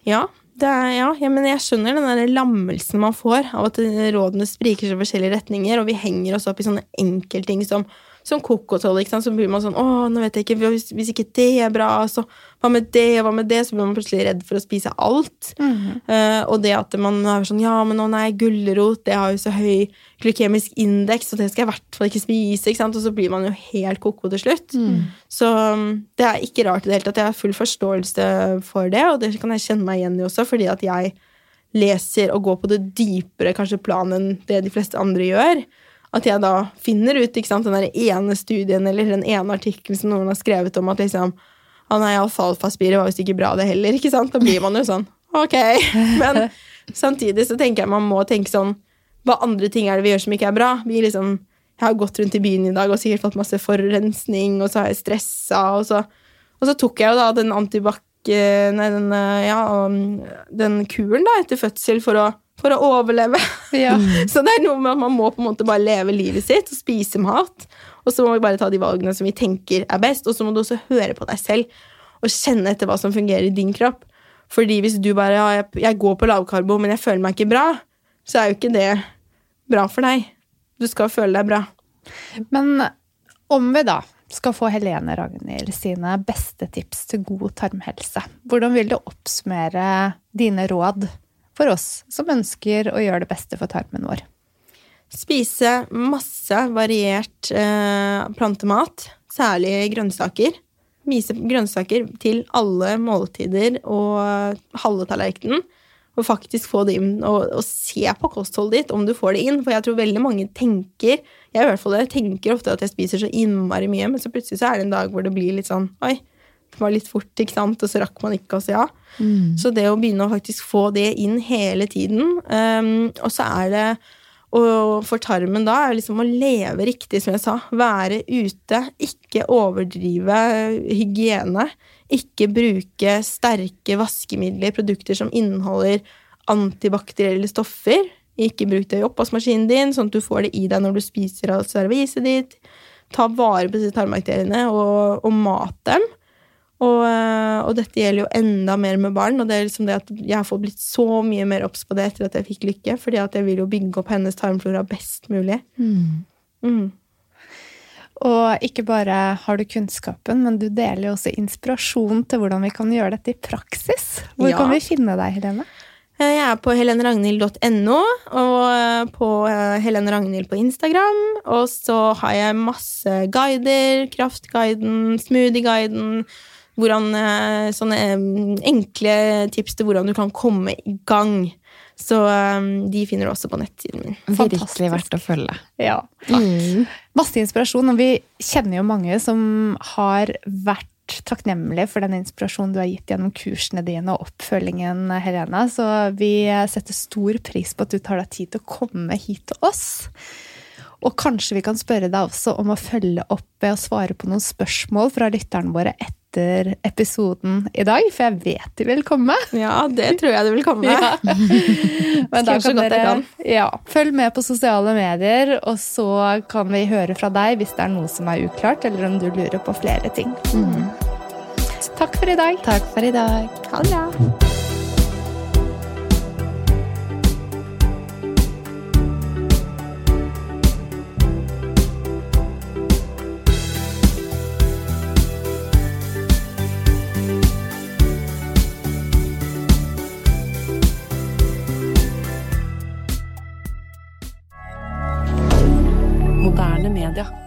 Ja, er, ja, ja, men jeg skjønner den der lammelsen man får av at rådene spriker i forskjellige retninger, og vi henger oss opp i sånne enkeltting som som kokosolje. Så blir man sånn Å, nå vet jeg ikke, hvis, hvis, ikke det er bra, så hva med det, og hva med det? Så blir man plutselig redd for å spise alt. Mm -hmm. uh, og det at man er sånn Ja, men å nei, gulrot, det har jo så høy glykemisk indeks, og det skal jeg i hvert fall ikke spise. Ikke sant? Og så blir man jo helt ko-ko til slutt. Mm. Så um, det er ikke rart i det hele tatt. Jeg har full forståelse for det, og det kan jeg kjenne meg igjen i også, fordi at jeg leser og går på det dypere kanskje planen det de fleste andre gjør. At jeg da finner ut sant, den ene studien eller den ene artikkelen som noen har skrevet om at liksom ah, nei, alfalfaspiret var visst ikke bra, det heller. ikke sant? Da blir man jo sånn Ok. Men samtidig så tenker jeg man må tenke sånn Hva andre ting er det vi gjør som ikke er bra? Vi liksom Jeg har gått rundt i byen i dag og sikkert fått masse forurensning, og så har jeg stressa, og så, og så tok jeg jo da den antibac... Nei, den, ja, den kuren da etter fødsel for å for å overleve. Ja. så det er noe med at man må på en måte bare leve livet sitt og spise mat. Og så må vi bare ta de valgene som vi tenker er best, og så må du også høre på deg selv og kjenne etter hva som fungerer i din kropp. Fordi hvis du bare ja, jeg, jeg går på lavkarbo, men jeg føler meg ikke bra, så er jo ikke det bra for deg. Du skal føle deg bra. Men om vi da skal få Helene Ragnhild sine beste tips til god tarmhelse, hvordan vil du oppsummere dine råd for oss som ønsker å gjøre det beste for tarmen vår. Spise masse variert eh, plantemat, særlig grønnsaker. Vise grønnsaker til alle måltider og halve tallerkenen. Og faktisk få det inn og, og, se på kostholdet ditt om du får det inn. For jeg tror veldig mange tenker jeg i hvert fall tenker ofte at jeg spiser så innmari mye, men så plutselig så er det en dag hvor det blir litt sånn Oi, var litt fort, ikke sant, og så rakk man ikke å si ja. Mm. Så det å begynne å faktisk få det inn hele tiden um, Og så er det og for tarmen da er liksom å leve riktig, som jeg sa. Være ute. Ikke overdrive hygiene. Ikke bruke sterke vaskemidler, produkter som inneholder antibakterielle stoffer. Ikke bruk det i oppvaskmaskinen din, sånn at du får det i deg når du spiser av serviset ditt. Ta vare på disse tarmbakteriene og, og mat dem. Og, eh, og, dette gjelder jo enda mer med barn, og det er liksom det at jeg har fått blitt så mye mer obs på det etter at jeg fikk lykke, fordi at jeg vil jo bygge opp hennes tarmflora best mulig. Mm. Mm. Og ikke bare har du kunnskapen, men du deler jo også inspirasjon til hvordan vi kan gjøre dette i praksis. Hvor ja. kan vi finne deg, Helene? Eh, Jeg er på helenragnhild.no og eh, på Helen Ragnhild på Instagram. Og så har jeg masse guider. Kraftguiden, smoothieguiden. Hvordan, eh, sånne eh, enkle tips til hvordan du kan komme i gang. Så eh, de finner du også på nettsiden min. Fantastisk. Virkelig verdt å følge. Ja, Mm. Masse inspirasjon, og vi kjenner jo mange som har vært takknemlige for den inspirasjonen du har gitt gjennom kursene dine og oppfølgingen, Helena. Så vi setter stor pris på at du tar deg tid til å komme hit til oss. Og kanskje vi kan spørre deg også om å følge opp ved å svare på noen spørsmål fra lytterne våre etter episoden i dag, for jeg vet de vil komme. Ja, det tror jeg de vil komme. Ja. Men da kan dere kan. ja, følg med på sosiale medier, og så kan vi høre fra deg hvis det er noe som er uklart, eller om du lurer på flere ting. Takk for i dag. Takk for i dag. Ha det bra. Moderne media.